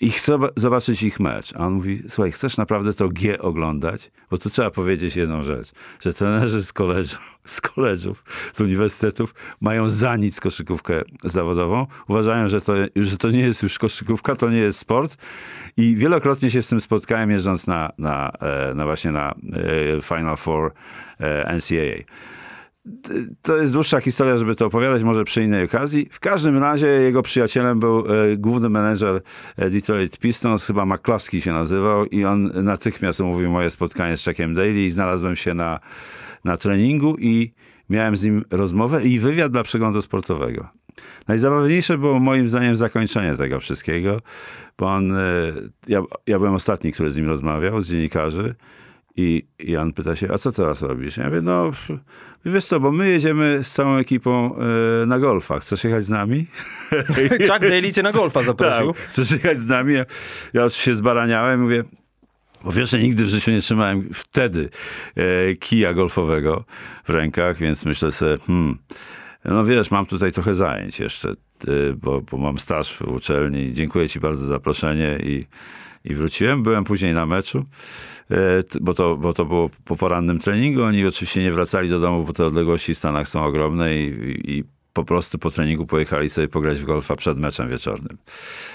i chcę zobaczyć ich mecz. A on mówi, słuchaj, chcesz naprawdę to G oglądać? Bo tu trzeba powiedzieć jedną rzecz, że trenerzy z, koleżów, z koleżów, z uniwersytetów mają za nic koszykówkę zawodową. Uważają, że to, że to nie jest już koszykówka, to nie jest sport. I wielokrotnie się z tym spotkałem, jeżdżąc na, na, e, na właśnie na e, Final Four e, NCAA to jest dłuższa historia, żeby to opowiadać, może przy innej okazji. W każdym razie jego przyjacielem był e, główny menedżer e, Detroit Pistons, chyba McCluskey się nazywał i on natychmiast umówił moje spotkanie z Chuckiem Daly i znalazłem się na, na treningu i miałem z nim rozmowę i wywiad dla przeglądu sportowego. Najzabawniejsze było moim zdaniem zakończenie tego wszystkiego, bo on, e, ja, ja byłem ostatni, który z nim rozmawiał, z dziennikarzy i Jan pyta się, a co teraz robisz? Ja mówię, no wiesz co, bo my jedziemy z całą ekipą e, na golfa. Chcesz jechać z nami? Chuck Daly cię na golfa zaprosił. Tak, chcesz jechać z nami? Ja, ja już się zbaraniałem, mówię, po pierwsze, nigdy w życiu nie trzymałem wtedy e, kija golfowego w rękach, więc myślę sobie, hmm, no wiesz, mam tutaj trochę zajęć jeszcze, e, bo, bo mam staż w uczelni. Dziękuję ci bardzo za zaproszenie i, i wróciłem. Byłem później na meczu. E, bo to, bo to było po porannym treningu. Oni oczywiście nie wracali do domu, bo te odległości w Stanach są ogromne i, i po prostu po treningu pojechali sobie pograć w golfa przed meczem wieczornym.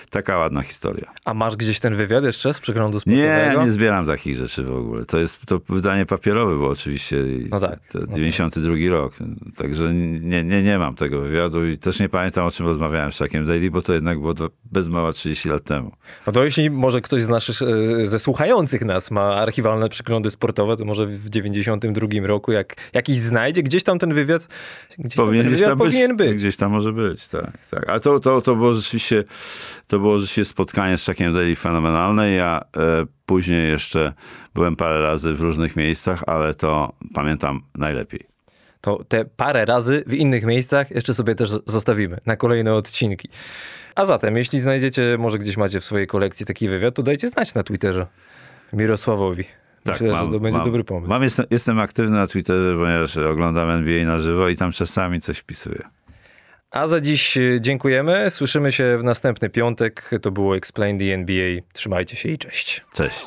Taka ładna historia. A masz gdzieś ten wywiad jeszcze z przeglądu sportowego? Nie, nie zbieram takich rzeczy w ogóle. To jest to wydanie papierowe było oczywiście. No tak. To 92 no rok. Także nie, nie, nie mam tego wywiadu i też nie pamiętam o czym rozmawiałem z Chuckiem Daly, bo to jednak było bez mała 30 lat temu. No to jeśli może ktoś z naszych, e, ze słuchających nas ma archiwalne przeglądy sportowe, to może w 92 roku jak jakiś znajdzie gdzieś tam ten wywiad, gdzieś powinien, tam ten wywiad powinien być. Gdzieś tam może być, tak. tak. Ale to, to, to było rzeczywiście to było rzeczywiście spotkanie z Chuckiem Daly fenomenalne. Ja e, później jeszcze byłem parę razy w różnych miejscach, ale to pamiętam najlepiej. To te parę razy w innych miejscach jeszcze sobie też zostawimy na kolejne odcinki. A zatem, jeśli znajdziecie, może gdzieś macie w swojej kolekcji taki wywiad, to dajcie znać na Twitterze Mirosławowi. Tak, Myślę, mam, że to będzie mam, dobry pomysł. Mam, jestem, jestem aktywny na Twitterze, ponieważ oglądam NBA na żywo i tam czasami coś wpisuję. A za dziś e, dziękujemy. Słyszymy się w następny piątek. To było Explain the NBA. Trzymajcie się i cześć. Cześć.